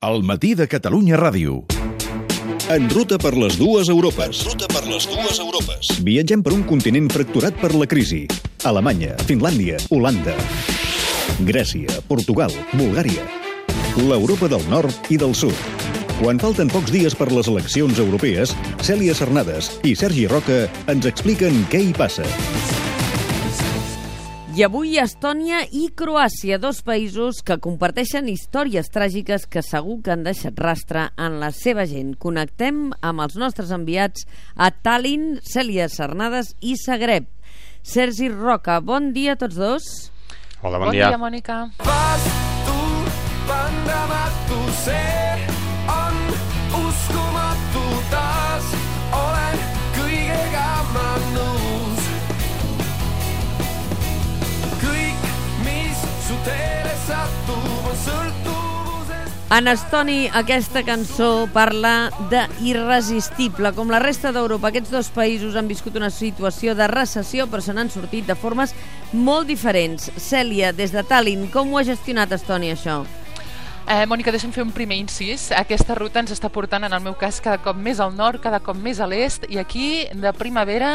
El matí de Catalunya Ràdio. En ruta per les dues Europes. Ruta per les dues Europes. Viatgem per un continent fracturat per la crisi. Alemanya, Finlàndia, Holanda, Grècia, Portugal, Bulgària. L'Europa del nord i del sud. Quan falten pocs dies per les eleccions europees, Cèlia Cernades i Sergi Roca ens expliquen què hi passa. I avui Estònia i Croàcia, dos països que comparteixen històries tràgiques que segur que han deixat rastre en la seva gent. Connectem amb els nostres enviats a Tallinn, Cèlia Cernades i Zagreb. Sergi Roca, bon dia a tots dos. Hola, bon, Bon dia. dia, Mònica. Vas tu vandamatu see on En estoni, aquesta cançó parla de irresistible. Com la resta d'Europa, aquests dos països han viscut una situació de recessió, però se n'han sortit de formes molt diferents. Cèlia, des de Tallinn, com ho ha gestionat Estònia, això? Eh, Mònica, deixa'm fer un primer incís. Aquesta ruta ens està portant, en el meu cas, cada cop més al nord, cada cop més a l'est, i aquí, de primavera,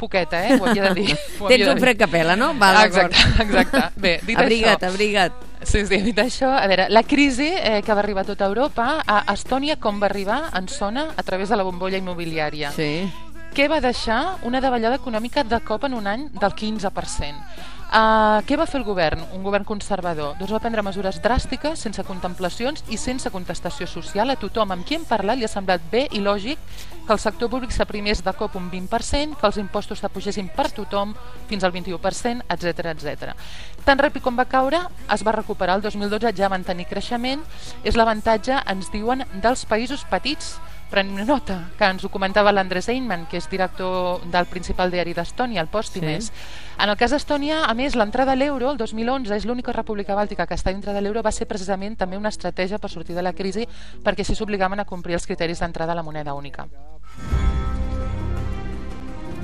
poqueta, eh? Ho havia de dir. Ho Tens un fred capela, no? Val, exacte, exacte. Bé, dit abriga't, això... abriga't. Sí, sí, dit això, a veure, la crisi eh, que va arribar a tota Europa, a Estònia com va arribar, en sona, a través de la bombolla immobiliària. Sí. Què va deixar una davallada econòmica de cop en un any del 15%. Uh, què va fer el govern? Un govern conservador. Doncs va prendre mesures dràstiques, sense contemplacions i sense contestació social. A tothom amb qui hem parlat li ha semblat bé i lògic que el sector públic s'aprimés de cop un 20%, que els impostos s'apugessin per tothom fins al 21%, etc etc. Tan ràpid com va caure, es va recuperar. El 2012 ja van tenir creixement. És l'avantatge, ens diuen, dels països petits Prenem nota, que ens ho comentava l'Andres Einman, que és director del principal diari d'Estònia, el Pòstimes. Sí. En el cas d'Estònia, a més, l'entrada a l'euro, el 2011, és l'única república bàltica que està dintre de l'euro, va ser precisament també una estratègia per sortir de la crisi, perquè així s'obligaven a complir els criteris d'entrada a la moneda única.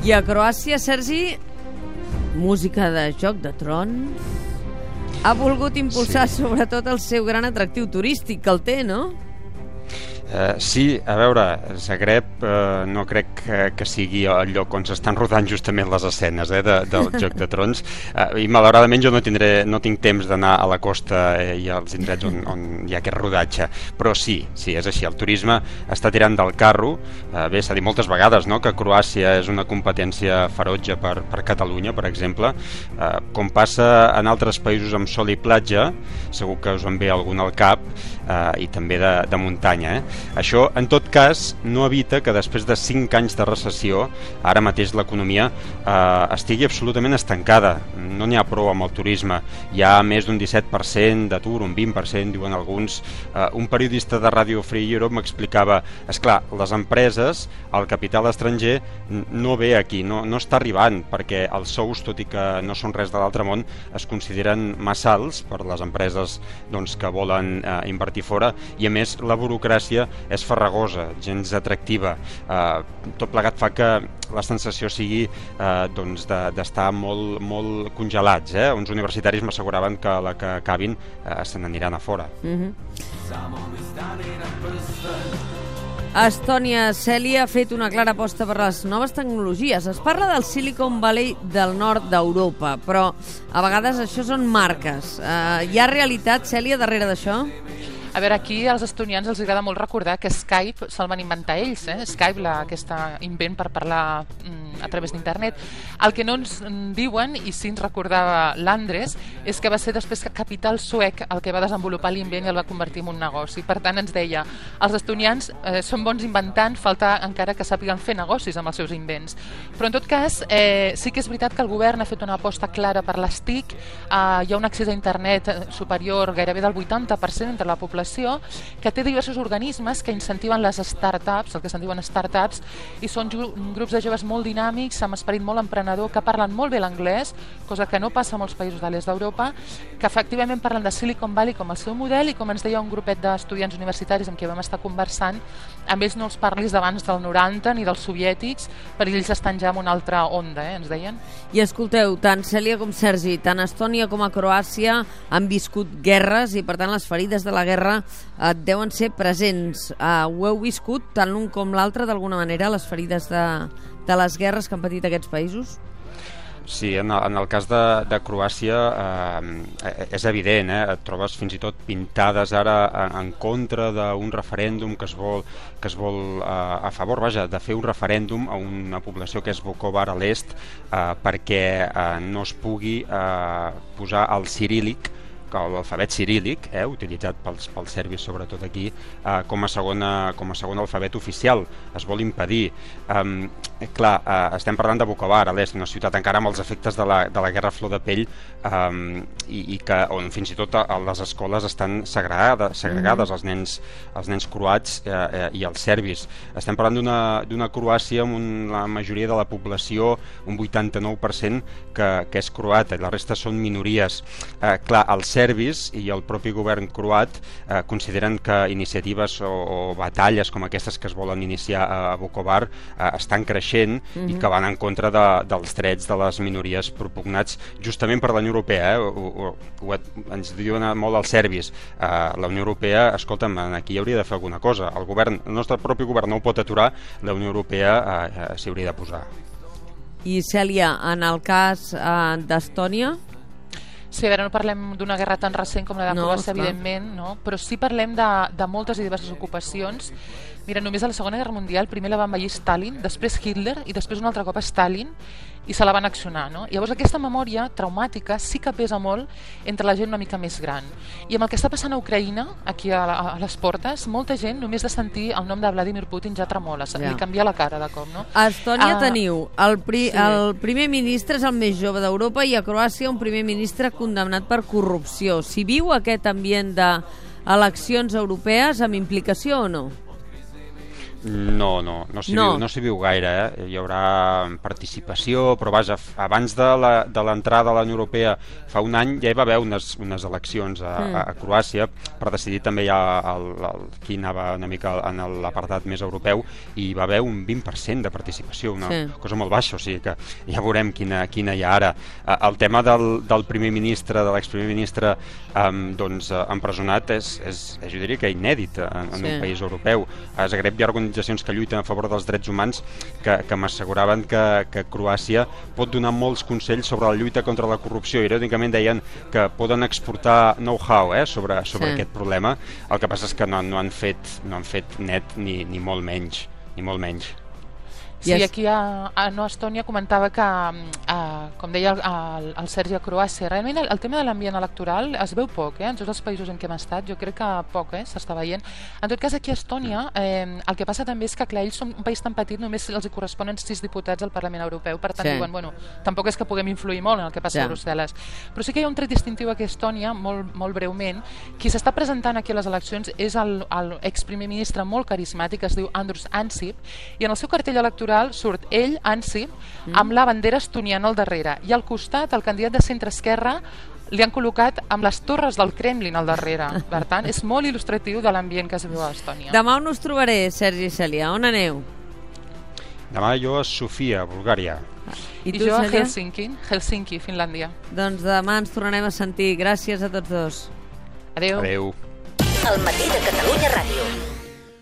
I a Croàcia, Sergi, música de Joc de Trons, ha volgut impulsar sí. sobretot el seu gran atractiu turístic que el té, no? Uh, sí, a veure, Zagreb uh, no crec que, que sigui el lloc on s'estan rodant justament les escenes eh, de, del Joc de Trons. Uh, i malauradament jo no, tindré, no tinc temps d'anar a la costa eh, i als indrets on, on hi ha aquest rodatge. Però sí, sí, és així, el turisme està tirant del carro. Uh, bé, s'ha dit moltes vegades no, que Croàcia és una competència ferotge per, per Catalunya, per exemple. Uh, com passa en altres països amb sol i platja segur que us en ve algun al cap uh, i també de, de muntanya eh? Això, en tot cas, no evita que després de 5 anys de recessió, ara mateix l'economia eh, estigui absolutament estancada. No n'hi ha prou amb el turisme. Hi ha més d'un 17% d'atur, un 20%, diuen alguns. Eh, un periodista de Radio Free Europe m'explicava, és clar, les empreses, el capital estranger, no ve aquí, no, no està arribant, perquè els sous, tot i que no són res de l'altre món, es consideren massa alts per les empreses doncs, que volen eh, invertir fora, i a més la burocràcia és farragosa, gens atractiva. Eh, tot plegat fa que la sensació sigui eh, doncs d'estar de, molt, molt congelats. Eh? Uns universitaris m'asseguraven que la que acabin eh, se n'aniran a fora. Mm -hmm. Estònia, Cèlia ha fet una clara aposta per les noves tecnologies. Es parla del Silicon Valley del nord d'Europa, però a vegades això són marques. Uh, hi ha realitat, Cèlia, darrere d'això? A veure, aquí als estonians els agrada molt recordar que Skype se'l van inventar ells, eh? Skype, la, aquesta invent per parlar mm, a través d'internet. El que no ens diuen, i sí ens recordava l'Andres, és que va ser després que Capital Suec el que va desenvolupar l'invent i el va convertir en un negoci. Per tant, ens deia, els estonians eh, són bons inventant, falta encara que sàpiguen fer negocis amb els seus invents. Però, en tot cas, eh, sí que és veritat que el govern ha fet una aposta clara per les TIC, eh, hi ha un accés a internet superior gairebé del 80% entre la població població que té diversos organismes que incentiven les startups, el que se'n diuen startups, i són grups de joves molt dinàmics, amb esperit molt emprenedor, que parlen molt bé l'anglès, cosa que no passa a molts països de l'est d'Europa, que efectivament parlen de Silicon Valley com el seu model i com ens deia un grupet d'estudiants universitaris amb qui vam estar conversant, amb ells no els parlis d'abans del 90 ni dels soviètics, per ells estan ja en una altra onda, eh, ens deien. I escolteu, tant Cèlia com Sergi, tant Estònia com a Croàcia han viscut guerres i per tant les ferides de la guerra guerra eh, deuen ser presents. Eh, ho heu viscut, tant l'un com l'altre, d'alguna manera, les ferides de, de les guerres que han patit aquests països? Sí, en el, en el cas de, de Croàcia eh, és evident, eh? et trobes fins i tot pintades ara en, en contra d'un referèndum que es vol, que es vol eh, a favor vaja, de fer un referèndum a una població que és Vukovar a l'est eh, perquè eh, no es pugui eh, posar el cirílic l'alfabet cirílic, eh, utilitzat pels, pels serbis sobretot aquí, eh, com, a segona, com a segon alfabet oficial. Es vol impedir. Um, clar, eh, estem parlant de Bukovar, a l'est, una ciutat encara amb els efectes de la, de la guerra flor de pell um, i, i que on fins i tot a, a les escoles estan segregades, segregades mm. els, nens, els nens croats eh, eh, i els serbis. Estem parlant d'una Croàcia amb un, la majoria de la població, un 89% que, que és croata i la resta són minories. Eh, clar, els serbis i el propi govern croat eh, consideren que iniciatives o, o batalles com aquestes que es volen iniciar a, Vukovar eh, estan creixent mm -hmm. i Mhm. que van en contra de, dels drets de les minories propugnats justament per la Unió Europea. Eh? Ho, ho, ho, ens diuen molt els serbis. Eh, la Unió Europea, escolta'm, aquí hi hauria de fer alguna cosa. El govern, el nostre propi govern no ho pot aturar, la Unió Europea eh, eh, s'hi hauria de posar. I Cèlia, en el cas eh, d'Estònia, Sí, a veure, no parlem d'una guerra tan recent com la de No, Croàcia, esclar. evidentment, no? però sí parlem de, de moltes i diverses ocupacions. Mira, només a la Segona Guerra Mundial primer la va envair Stalin, després Hitler i després un altre cop Stalin i se la van accionar. No? Llavors aquesta memòria traumàtica sí que pesa molt entre la gent una mica més gran. I amb el que està passant a Ucraïna, aquí a, la, a les portes, molta gent només de sentir el nom de Vladimir Putin ja tremola, Ja. li canvia la cara de cop. No? a Estònia Ah, teniu el, pri sí. el primer ministre és el més jove d'Europa i a Croàcia un primer ministre condemnat per corrupció. Si viu aquest ambient d'eleccions europees amb implicació o no? No, no, no s'hi No. viu, no viu gaire, eh? hi haurà participació, però vaja, abans de l'entrada a la Unió Europea fa un any ja hi va haver unes, unes eleccions a, Mm. a, a Croàcia per decidir també ja el, el, qui anava una mica en l'apartat més europeu i hi va haver un 20% de participació, una Sí. cosa molt baixa, o sigui que ja veurem quina, quina hi ha ara. El tema del, del primer ministre, de l'exprimer ministre um, doncs, eh, empresonat és, és, jo diria que inèdit en, en Sí. un país europeu. A Zagreb hi ha organitzacions que lluiten a favor dels drets humans que, que m'asseguraven que, que Croàcia pot donar molts consells sobre la lluita contra la corrupció. Irònicament deien que poden exportar know-how eh, sobre, sobre Sí. aquest problema. El que passa és que no, no, han, fet, no han fet net ni, ni molt menys. Ni molt menys. Sí, I es- aquí a, a no, Estònia comentava que, a, com deia el, el, el Sergi a Croàcia, realment el, el tema de l'ambient electoral es veu poc, eh? en tots els països en què hem estat, jo crec que poc eh? s'està veient. En tot cas, aquí a Estònia, eh, el que passa també és que, clar, ells són un país tan petit, només els hi corresponen sis diputats al Parlament Europeu, per tant, Sí. diuen, bueno, tampoc és que puguem influir molt en el que passa Ja. a Brussel·les. Però sí que hi ha un tret distintiu aquí a Estònia, molt, molt breument, qui s'està presentant aquí a les eleccions és el, el exprimer ministre molt carismàtic, es diu Andrus Ansip, i en el seu cartell electoral surt ell, Ansip, amb la bandera estoniana al darrere, i al costat el candidat de centre-esquerra li han col·locat amb les torres del Kremlin al darrere. Per tant, és molt il·lustratiu de l'ambient que es viu a Estònia. Demà on us trobaré, Sergi i Cèlia? On aneu? Demà jo a Sofia, Bulgària. I I tu, jo a? Helsinki, Helsinki, Finlàndia. Doncs demà ens tornarem a sentir. Gràcies a tots dos. Adéu. Adeu. El matí de Catalunya Ràdio.